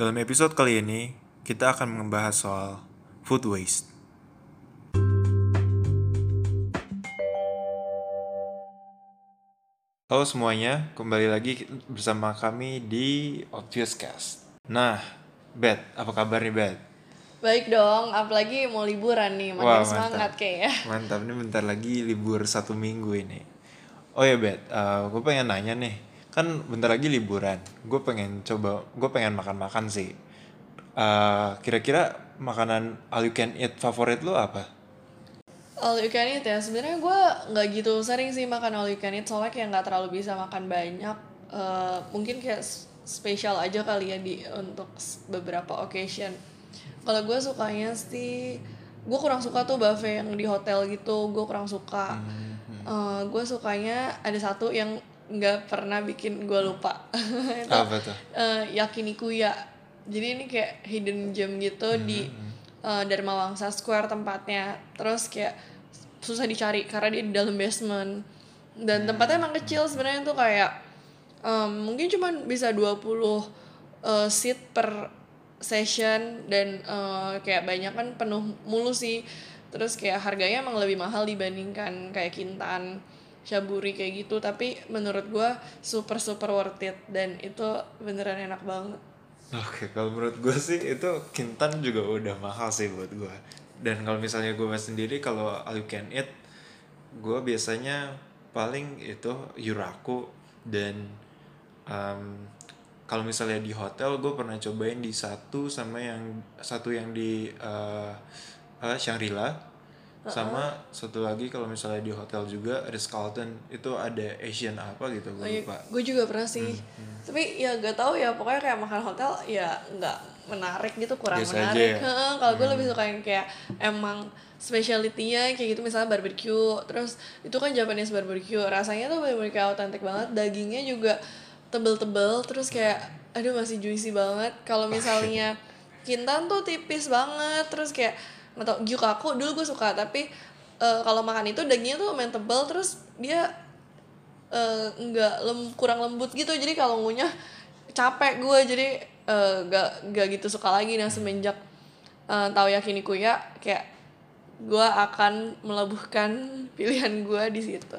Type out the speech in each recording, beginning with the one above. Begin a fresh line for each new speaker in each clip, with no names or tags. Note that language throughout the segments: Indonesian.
Dalam episode kali ini, kita akan membahas soal food waste. Halo semuanya, kembali lagi bersama kami di Obvious Cast. Nah, Beth, apa kabar nih Beth?
Baik dong, apalagi mau liburan nih, makin
Wah,
semangat kayaknya.
Mantap, ini bentar lagi libur satu minggu ini. Oh ya Beth, gue pengen nanya nih, kan bentar lagi liburan. Gue pengen coba, gue pengen makan-makan sih. Eh, Kira-kira makanan all you can eat favorit lo apa?
All you can eat ya, sebenarnya gue nggak gitu sering sih makan all you can eat, soalnya kayak nggak terlalu bisa makan banyak. Eh, mungkin kayak spesial aja kali ya di untuk beberapa occasion. Kalau gue sukanya sih, gue kurang suka tuh buffet yang di hotel gitu, gue kurang suka. gue sukanya ada satu yang nggak pernah bikin gue lupa. Itu
Apa tuh?
eh, Yakinikuya. Jadi ini kayak hidden gem gitu di eh, Dharma Wangsa Square tempatnya. Terus kayak susah dicari karena dia di dalam basement. Dan tempatnya emang kecil sebenarnya tuh kayak em, mungkin cuman bisa 20 eh, seat per session dan eh, kayak banyak kan penuh mulu sih. Terus kayak harganya emang lebih mahal dibandingkan kayak Kintan, Shaburi kayak gitu. Tapi menurut gua super super worth it dan itu beneran enak banget.
Oke, kalau menurut gue sih itu Kintan juga udah mahal sih buat gue. Dan kalau misalnya gue sendiri kalau all you can eat, gue biasanya paling itu Yuraku dan um, kalau misalnya di hotel gue pernah cobain di satu sama yang satu yang di uh, uh, Shangri-La sama satu lagi kalau misalnya di hotel juga Ritz Carlton itu ada Asian apa gitu gue lupa.
Gue juga pernah sih. Tapi ya gak tahu ya pokoknya kayak makan hotel ya nggak menarik gitu kurang
Biasa
menarik.
ya?
Kalau gue lebih suka yang kayak emang specialty-nya kayak gitu misalnya barbecue. Terus itu kan Japanese barbecue. Rasanya tuh bener-bener kayak otentik banget. Dagingnya juga tebel-tebel terus kayak aduh masih juicy banget. Kalau misalnya Kintan tuh tipis banget terus kayak nggak tau gyukaku dulu gue suka tapi eh, kalau makan itu dagingnya tuh main tebel terus dia eh, nggak lem, kurang lembut gitu. Jadi kalau ngunyah capek gue jadi eh, nggak nggak gitu suka lagi. Nah semenjak eh, tahu yakinikuya kayak gue akan melebuhkan pilihan gue di situ.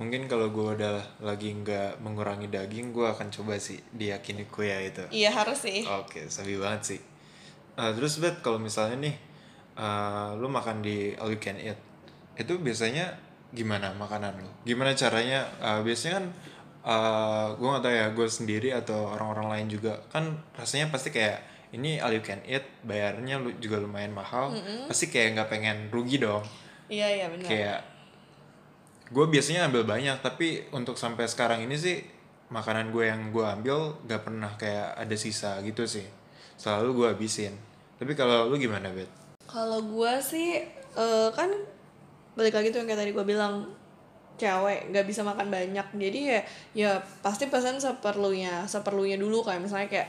Mungkin kalau gue udah lagi nggak mengurangi daging, gue akan coba sih diyakini ya itu.
iya harus sih.
Oke, sabi banget sih. Eh, terus bet kalau misalnya nih, eh, lu makan di all you can eat, itu biasanya gimana makanan lu? Gimana caranya? Eh, biasanya kan, eh gue gak tahu ya, gue sendiri atau orang-orang lain juga. Kan rasanya pasti kayak ini all you can eat, bayarnya lu juga lumayan mahal, pasti kayak nggak pengen rugi dong.
Iya iya benar.
Kayak gue biasanya ambil banyak tapi untuk sampai sekarang ini sih makanan gue yang gue ambil gak pernah kayak ada sisa gitu sih. Selalu gue habisin. Tapi kalau lu gimana bet
Kalau gue sih eh, kan balik lagi tuh yang kayak tadi gue bilang cewek nggak bisa makan banyak. Jadi ya ya pasti pesan seperlunya seperlunya dulu kayak misalnya kayak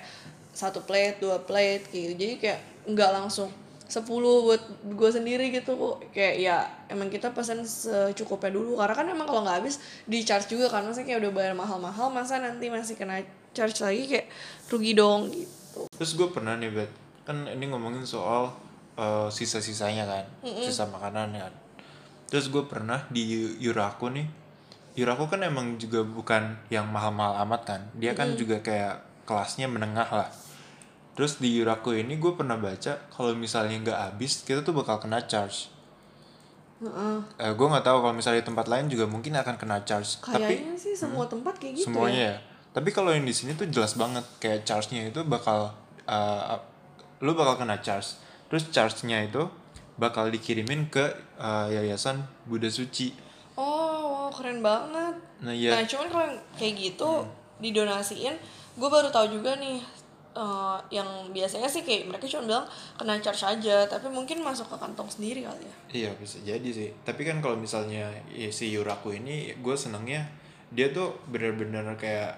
satu plate dua plate gitu. Jadi kayak nggak langsung 10 buat gue sendiri gitu kok kayak ya emang kita pesan secukupnya dulu. Karena kan emang kalau nggak habis di charge juga kan. Maksudnya kayak udah bayar mahal-mahal masa nanti masih kena charge lagi kayak rugi dong gitu.
Terus gue pernah nih bet. Kan ini ngomongin soal eh, sisa-sisanya kan sisa makanan kan. Terus gue pernah di Yuraku nih Yuraku kan emang juga bukan yang mahal-mahal amat kan dia kan juga kayak kelasnya menengah lah. Terus di Yuraku ini gue pernah baca kalau misalnya nggak habis kita tuh bakal kena charge.
Heeh.
Eh, gue nggak tahu kalau misalnya di tempat lain juga mungkin akan kena charge tapi
kayaknya sih semua tempat kayak gitu
semuanya
ya.
ya. Tapi kalau yang di sini tuh jelas banget kayak charge-nya itu bakal uh, lu bakal kena charge terus charge-nya itu bakal dikirimin ke uh, yayasan Buddha Suci
Oh, wow, keren banget.
nah ya
Nah, cuman kalau kayak gitu didonasiin, gue baru tahu juga nih eh, yang biasanya sih kayak mereka cuma bilang kena charge aja, tapi mungkin masuk ke kantong sendiri kali ya.
iya bisa jadi sih tapi kan kalau misalnya ya, si Yuraku ini gue senengnya dia tuh bener-bener kayak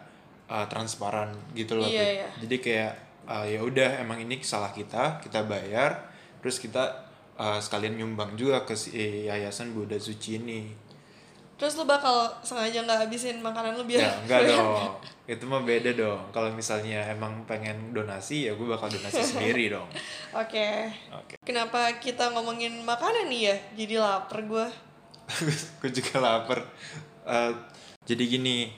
uh, transparan gitu loh
Iya, iya.
jadi kayak uh, ya udah emang ini salah kita kita bayar terus kita uh, sekalian nyumbang juga ke si yayasan Buddha Suci ini.
Terus lu bakal sengaja nggak habisin makanan lu biar
ya enggak dong. itu mah beda dong. Kalau misalnya emang pengen donasi ya gue bakal donasi sendiri dong.
Oke.
Oke.
Kenapa kita ngomongin makanan nih ya? Jadi lapar gue
gue juga lapar. Eh, jadi gini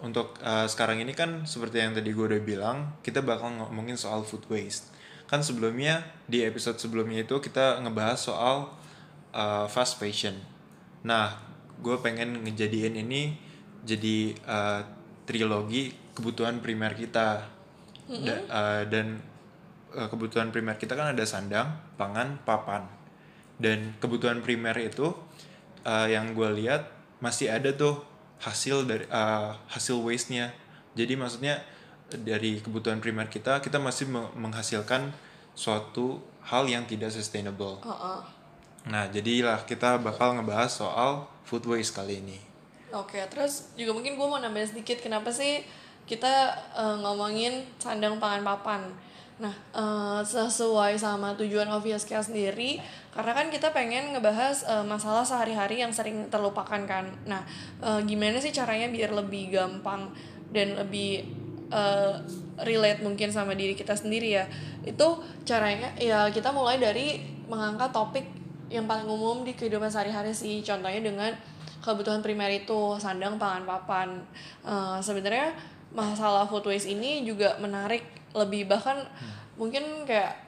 untuk eh, sekarang ini kan seperti yang tadi gue udah bilang kita bakal ngomongin soal food waste. Kan sebelumnya di episode sebelumnya itu kita ngebahas soal eh, fast fashion. Nah gue pengen ngejadiin ini jadi eh, trilogi kebutuhan primer kita. Da- eh, dan eh, kebutuhan primer kita kan ada sandang pangan papan. Dan kebutuhan primer itu eh, yang gue lihat masih ada tuh hasil dari eh, hasil waste nya jadi maksudnya dari kebutuhan primer kita kita masih me- menghasilkan suatu hal yang tidak sustainable
Heeh.
nah jadilah kita bakal ngebahas soal food waste kali ini
Oke, terus juga mungkin gue mau nambahin sedikit kenapa sih kita eh, ngomongin sandang pangan papan. Nah, eh, sesuai sama tujuan Obvious Care sendiri, karena kan kita pengen ngebahas eh, masalah sehari-hari yang sering terlupakan kan. Nah, eh, gimana sih caranya biar lebih gampang dan lebih relate mungkin sama diri kita sendiri ya. Itu caranya ya kita mulai dari mengangkat topik yang paling umum di kehidupan sehari-hari sih. Contohnya dengan kebutuhan primer itu sandang pangan papan sebenarnya masalah food waste ini juga menarik lebih bahkan mungkin kayak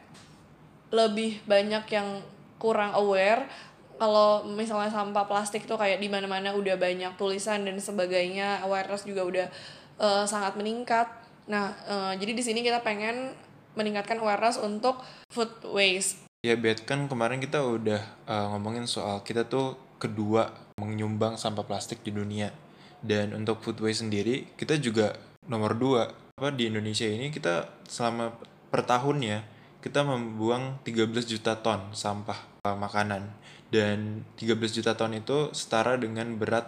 lebih banyak yang kurang aware kalau misalnya sampah plastik tuh kayak di mana-mana udah banyak tulisan dan sebagainya awareness juga udah eh, sangat meningkat. Nah eh, jadi di sini kita pengen meningkatkan awareness untuk food waste.
Ya Bet kan kemarin kita udah uh, ngomongin soal kita tuh kedua menyumbang sampah plastik di dunia. Dan untuk food waste sendiri kita juga nomor dua apa di Indonesia ini kita selama per tahunnya kita membuang 13 juta ton sampah uh, makanan. Dan 13 juta ton itu setara dengan berat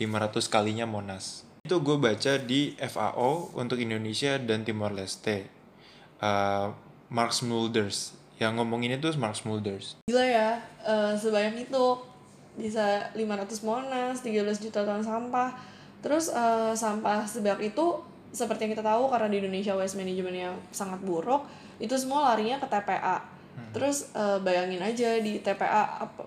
500 kalinya Monas. Itu gue baca di FAO untuk Indonesia dan Timor Leste. Uh, Mark Smulders yang ngomongin itu Mark Smulders
Gila ya, eh, sebanyak itu. Bisa 500 monas, 13 juta ton sampah. Terus eh, sampah sebanyak itu seperti yang kita tahu karena di Indonesia waste managementnya sangat buruk, itu semua larinya ke TPA. Terus eh, bayangin aja di TPA apa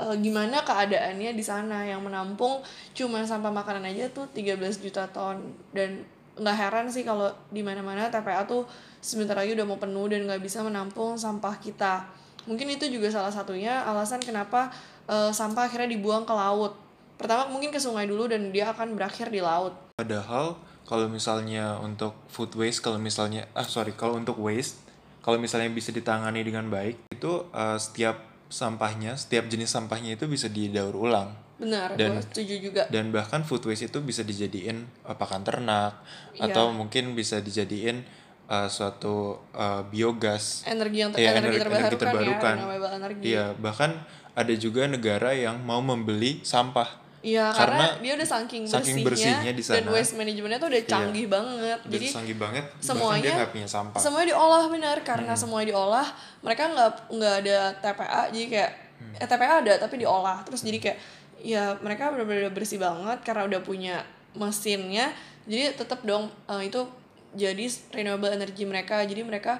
eh, gimana keadaannya di sana yang menampung cuma sampah makanan aja tuh 13 juta ton dan nggak heran sih kalau di mana-mana TPA tuh sebentar lagi udah mau penuh dan nggak bisa menampung sampah kita. Mungkin itu juga salah satunya alasan kenapa eh, sampah akhirnya dibuang ke laut. Pertama mungkin ke sungai dulu dan dia akan berakhir di laut.
padahal kalau misalnya untuk food waste kalau misalnya ah sorry kalau untuk waste kalau misalnya bisa ditangani dengan baik itu uh, setiap sampahnya setiap jenis sampahnya itu bisa didaur ulang
Benar,
Dan-
setuju juga.
dan bahkan food waste itu bisa dijadiin uh, pakan ternak
Iya.
atau mungkin bisa dijadiin uh, suatu uh, biogas
Energi yang ter-
Iya,
energi,
energi-
terbarukan,
energi terbarukan.
ya, renewable energy.
Iya, bahkan ada juga negara yang mau membeli sampah
Iya,
Karena
karena, dia udah saking bersihnya,
saking bersihnya di
dan
sana.
waste manajemennya tuh udah canggih banget.
Jadi
Jadi
canggih banget,
semuanya
dia nggak punya sampah. Hmm.
semuanya diolah benar karena semuanya diolah mereka nggak nggak ada TPA jadi kayak
Hmm.
eh, TPA ada tapi diolah terus jadi kayak ya mereka benar-benar bersih banget karena udah punya mesinnya jadi tetap dong eh, itu jadi renewable energy mereka jadi mereka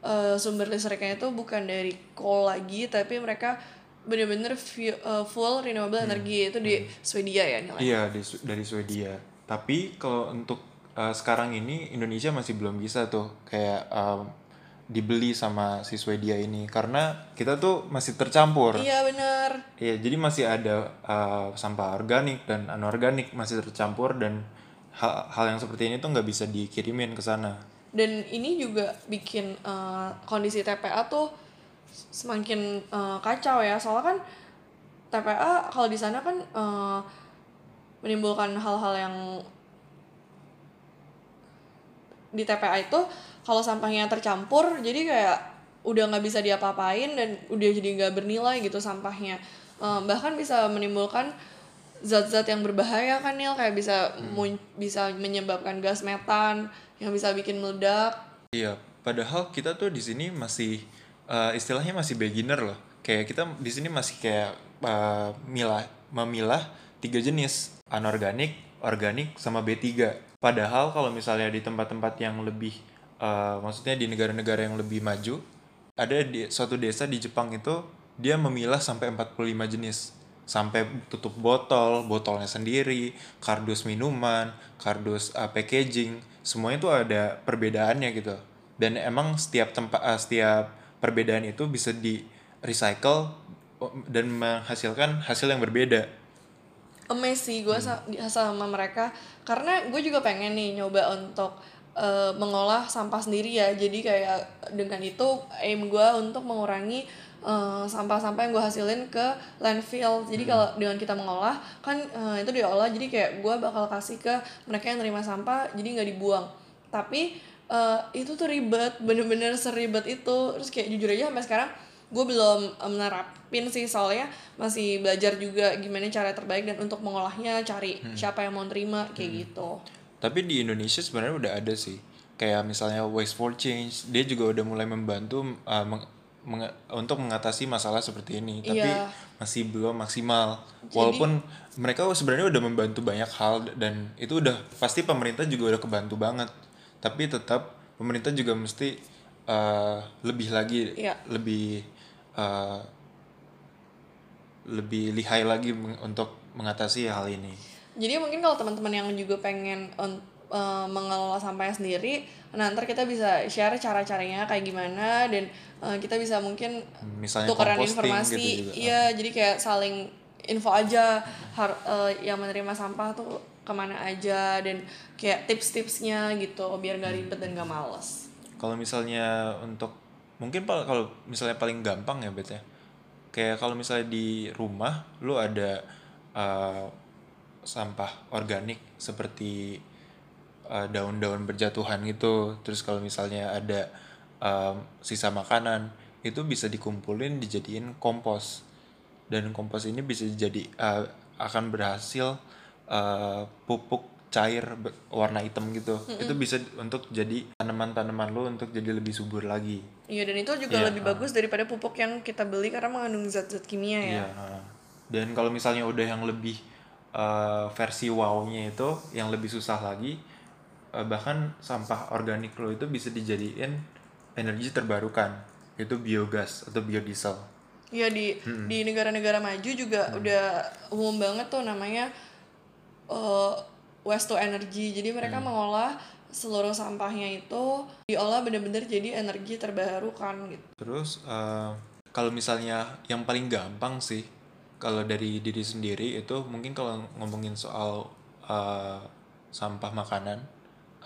eh, sumber listriknya itu bukan dari coal lagi tapi mereka bener-bener eh, full renewable energy itu di Swedia ya nilai
Hmm. Iya, di dari Swedia. Tapi kalau untuk uh, sekarang ini Indonesia masih belum bisa tuh kayak um, dibeli sama si Swedia ini karena kita tuh masih tercampur.
iya bener
Iya, jadi masih ada uh, sampah organik dan anorganik masih tercampur dan hal, hal yang seperti ini tuh nggak bisa dikirimin ke sana.
dan ini juga bikin eh, kondisi TPA tuh semakin eh, kacau ya. Soalnya kan TPA kalau di sana kan eh, menimbulkan hal-hal yang di TPA itu kalau sampahnya tercampur jadi kayak udah nggak bisa diapa-apain dan udah jadi nggak bernilai gitu sampahnya. Eh, bahkan bisa menimbulkan zat-zat yang berbahaya kan Nil. Kayak bisa mun- bisa menyebabkan gas metan yang bisa bikin meledak.
Iya, padahal kita tuh di sini masih uh, istilahnya masih beginner loh. Kayak kita di sini masih kayak uh, milah memilah tiga jenis anorganik organik sama B3 padahal kalau misalnya di tempat-tempat yang lebih uh, maksudnya di negara-negara yang lebih maju ada di suatu desa di Jepang itu dia memilah sampai 45 jenis sampai tutup botol, botolnya sendiri, kardus minuman, kardus uh, packaging, semuanya itu ada perbedaannya gitu. Dan emang setiap tempat uh, setiap perbedaan itu bisa di recycle uh, dan menghasilkan hasil yang berbeda.
Amazing gue hmm. sama mereka karena gue juga pengen nih nyoba untuk uh, mengolah sampah sendiri ya. Jadi kayak dengan itu aim gue untuk mengurangi sampah sampah-sampah yang gue hasilin ke landfill jadi hmm. kalau dengan kita mengolah kan uh, itu diolah jadi kayak gue bakal kasih ke mereka yang terima sampah jadi nggak dibuang tapi uh, itu tuh ribet bener-bener seribet itu. Terus kayak jujur aja sampai sekarang gue belum menerapin sih. Soalnya masih belajar juga gimana cara terbaik dan untuk mengolahnya cari hmm. siapa yang mau terima kayak hmm. gitu.
Tapi di Indonesia sebenarnya udah ada sih. Kayak misalnya Waste for Change dia juga udah mulai membantu uh, meng untuk mengatasi masalah seperti ini. Tapi yeah. masih belum maksimal. Jadi, walaupun mereka sebenarnya udah membantu banyak hal dan itu udah pasti pemerintah juga udah kebantu banget tapi tetap pemerintah juga mesti uh, lebih lagi yeah. lebih uh, lebih lihai lagi untuk mengatasi hal ini.
Jadi mungkin kalau teman-teman yang juga pengen uh, mengelola sampahnya sendiri nah ntar kita bisa share cara-caranya kayak gimana dan uh, kita bisa mungkin
Misalnya tukeran informasi.
gitu iya jadi kayak saling info aja har, uh, yang menerima sampah tuh ke mana aja dan kayak tips-tipsnya gitu biar nggak ribet dan nggak males.
Kalau misalnya untuk mungkin kalau misalnya paling gampang ya bet ya. Kayak kalau misalnya di rumah lu ada uh, sampah organik seperti daun daun-daun berjatuhan gitu. Terus kalau misalnya ada um, sisa makanan itu bisa dikumpulin dijadiin kompos. Dan kompos ini bisa jadi uh, akan berhasil uh, pupuk cair warna hitam gitu mm -mm. itu bisa untuk jadi tanaman-tanaman lo untuk jadi lebih subur lagi
iya dan itu juga yeah, lebih uh. bagus daripada pupuk yang kita beli karena mengandung zat-zat kimia ya
yeah, dan kalau misalnya udah yang lebih uh, versi wow-nya itu yang lebih susah lagi uh, bahkan sampah organik lo itu bisa dijadiin energi terbarukan itu biogas atau biodiesel
Iya di hmm. di negara-negara maju juga hmm. udah umum banget tuh namanya uh, waste to energy. Jadi mereka hmm. mengolah seluruh sampahnya itu diolah bener-bener jadi energi terbarukan gitu.
Terus uh, kalau misalnya yang paling gampang sih kalau dari diri sendiri itu mungkin kalau ngomongin soal uh, sampah makanan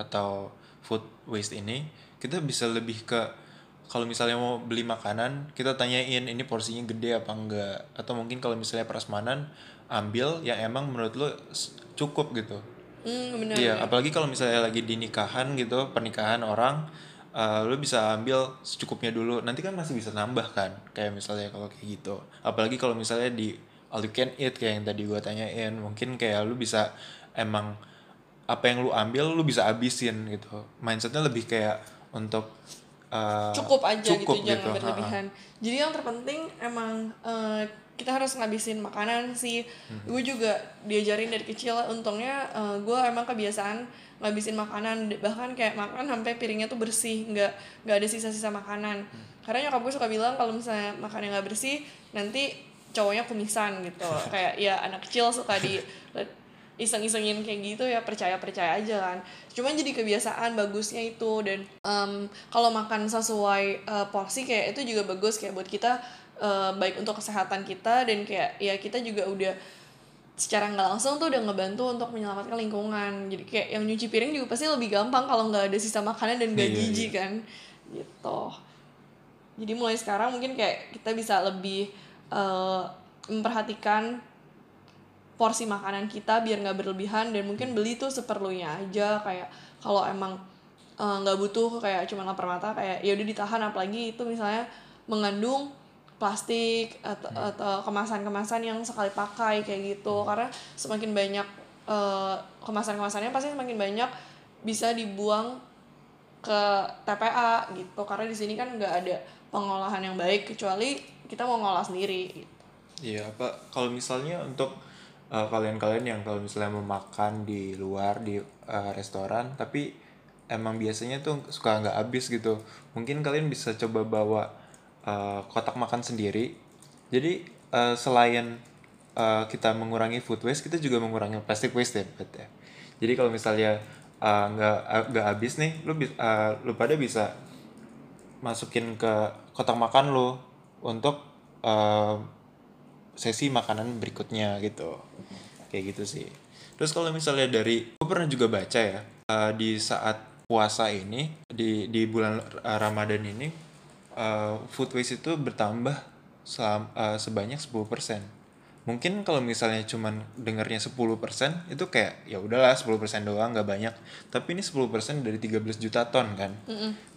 atau food waste ini kita bisa lebih ke kalau misalnya mau beli makanan kita tanyain ini porsinya gede apa enggak. Atau mungkin kalau misalnya prasmanan ambil yang emang menurut lo cukup gitu.
Mm,
iya apalagi kalau misalnya lagi di nikahan gitu pernikahan orang uh, lo bisa ambil secukupnya dulu. Nanti kan masih bisa nambah kan kayak misalnya kalau kayak gitu. Apalagi kalau misalnya di all you can eat kayak yang tadi gua tanyain. Mungkin kayak lu bisa emang apa yang lu ambil lu bisa abisin gitu. Mindsetnya lebih kayak untuk
uh, cukup aja cukup gitu, gitu jangan berlebihan. Jadi yang terpenting emang uh, kita harus ngabisin makanan sih. Hmm. gue juga diajarin dari kecil untungnya uh, gue emang kebiasaan ngabisin makanan. Bahkan kayak makan sampai piringnya tuh bersih nggak nggak ada sisa-sisa makanan. Hmm. karena nyokap gue suka bilang kalau misalnya makan yang nggak bersih nanti cowoknya kumisan gitu. Kayak ya anak kecil suka di iseng-isengin kayak gitu ya percaya-percaya aja kan. Cuman jadi kebiasaan bagusnya itu. Dan um, kalau makan sesuai uh, porsi kayak itu juga bagus kayak buat kita uh, baik untuk kesehatan kita dan kayak ya kita juga udah secara nggak langsung tuh udah ngebantu untuk menyelamatkan lingkungan. Jadi kayak yang nyuci piring juga pasti lebih gampang kalau nggak ada sisa makanan dan gak iya, jijik iya. kan. Gitu. Jadi mulai sekarang mungkin kayak kita bisa lebih uh, memperhatikan porsi makanan kita biar nggak berlebihan dan mungkin beli tuh seperlunya aja. Kayak kalau emang eh, nggak uh, butuh kayak cuma lapar mata kayak ya udah ditahan. Apalagi itu misalnya mengandung plastik atau, hmm. atau kemasan-kemasan yang sekali pakai kayak gitu karena semakin banyak uh, kemasan-kemasannya pasti semakin banyak bisa dibuang ke TPA gitu karena di sini kan nggak ada pengolahan yang baik kecuali kita mau ngolah sendiri gitu.
Iya, apa kalau misalnya untuk eh, kalian-kalian yang kalau misalnya mau makan di luar di eh, restoran tapi emang biasanya tuh suka nggak habis gitu mungkin kalian bisa coba bawa eh, kotak makan sendiri. Jadi eh, selain eh, kita mengurangi food waste kita juga mengurangi plastic waste ya ya. jadi kalau misalnya nggak nggak habis nih lu eh, lu pada bisa masukin ke kotak makan lo untuk eh, sesi makanan berikutnya gitu. Kayak gitu sih. Terus kalau misalnya dari gue pernah juga baca ya eh, di saat puasa ini di di bulan Ramadan ini eh, food waste itu bertambah selam- eh, sebanyak 10% mungkin kalau misalnya cuman dengarnya 10% itu kayak ya udahlah 10% doang nggak banyak. Tapi ini 10% dari 13 juta ton kan?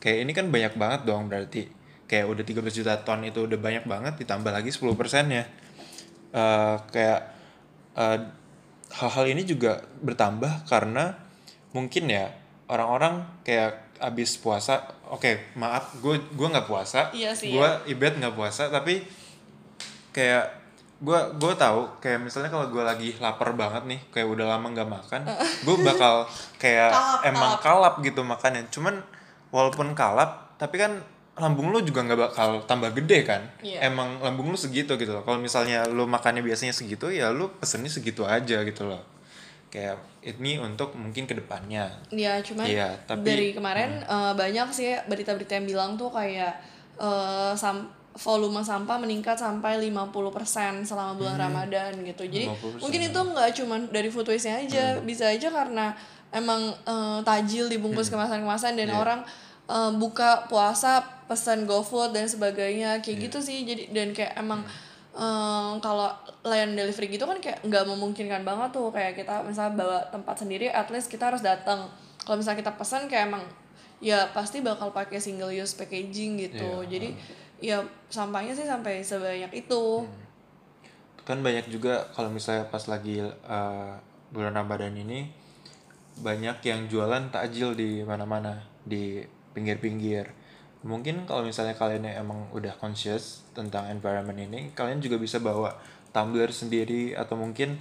Kayak ini kan banyak banget dong berarti. Kayak udah 13 juta ton itu udah banyak banget ditambah lagi 10% nya Eh, kayak eh, hal-hal ini juga bertambah karena mungkin ya orang-orang kayak abis puasa oke maaf gue gue nggak puasa.
Iya sih,
gue ibet nggak puasa tapi kayak gue gue tahu kayak misalnya kalau gue lagi lapar banget nih kayak udah lama nggak makan gue bakal kayak
Kalap,
emang kalap gitu makannya. Cuman walaupun kalap tapi kan lambung lu juga nggak bakal tambah gede kan.
Iya.
emang lambung lu segitu gitu loh. Kalau misalnya lu makannya biasanya segitu ya lu pesennya segitu aja gitu loh kayak ini untuk mungkin ke depannya
Ya cuman
Iya, tapi-
dari kemarin eh, banyak sih berita-berita yang bilang tuh kayak eh, sam volume sampah meningkat sampai 50% selama bulan Ramadan gitu. Jadi
50%,
mungkin itu nggak cuman dari food waste-nya aja, bisa aja karena emang eh, tajil dibungkus kemasan-kemasan dan orang eh, buka puasa pesan GoFood dan sebagainya kayak gitu sih. Jadi dan kayak emang eh, kalau layan delivery gitu kan kayak nggak memungkinkan banget tuh. Kayak kita misalnya bawa tempat sendiri at least kita harus datang. Kalau misalnya kita pesan kayak emang ya pasti bakal pakai single use packaging gitu.
Iya.
jadi ya sampahnya sih sampai sebanyak itu.
Kan banyak juga kalau misalnya pas lagi uh, bulan Ramadan ini banyak yang jualan takjil di mana-mana di pinggir-pinggir mungkin kalau misalnya kalian yang emang udah conscious tentang environment ini kalian juga bisa bawa tumbler sendiri atau mungkin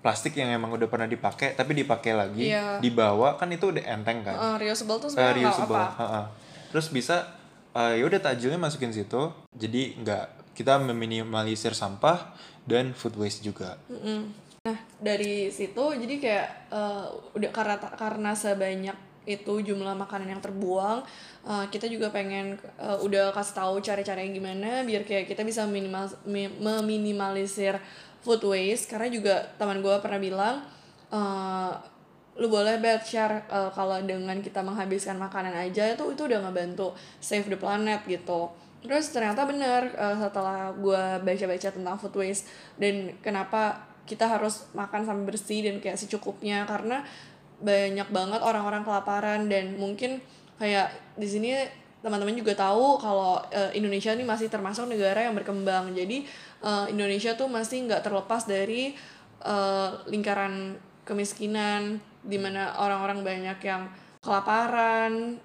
plastik yang emang udah pernah dipakai tapi dipakai lagi
Iya.
dibawa kan itu udah enteng kan
Eh, reusable tuh
reusable
apa
ha-ha. terus bisa eh, ya udah takjilnya masukin situ jadi nggak kita meminimalisir sampah dan food waste juga
Nah dari situ jadi kayak eh, udah karena karena sebanyak itu jumlah makanan yang terbuang, eh, kita juga pengen eh, udah kasih tahu cara-cara yang gimana biar kayak kita bisa minimal mi- meminimalisir food waste. Karena juga teman gue pernah bilang eh, lu boleh bet share eh, kalau dengan kita menghabiskan makanan aja itu itu udah ngebantu save the planet gitu. Terus ternyata bener eh, setelah gue baca-baca tentang food waste dan kenapa kita harus makan sampai bersih dan kayak secukupnya. Karena banyak banget orang-orang kelaparan dan mungkin kayak di sini teman-teman juga tahu kalau eh, Indonesia ini masih termasuk negara yang berkembang. Jadi eh, Indonesia tuh masih nggak terlepas dari eh, lingkaran kemiskinan di mana orang-orang banyak yang kelaparan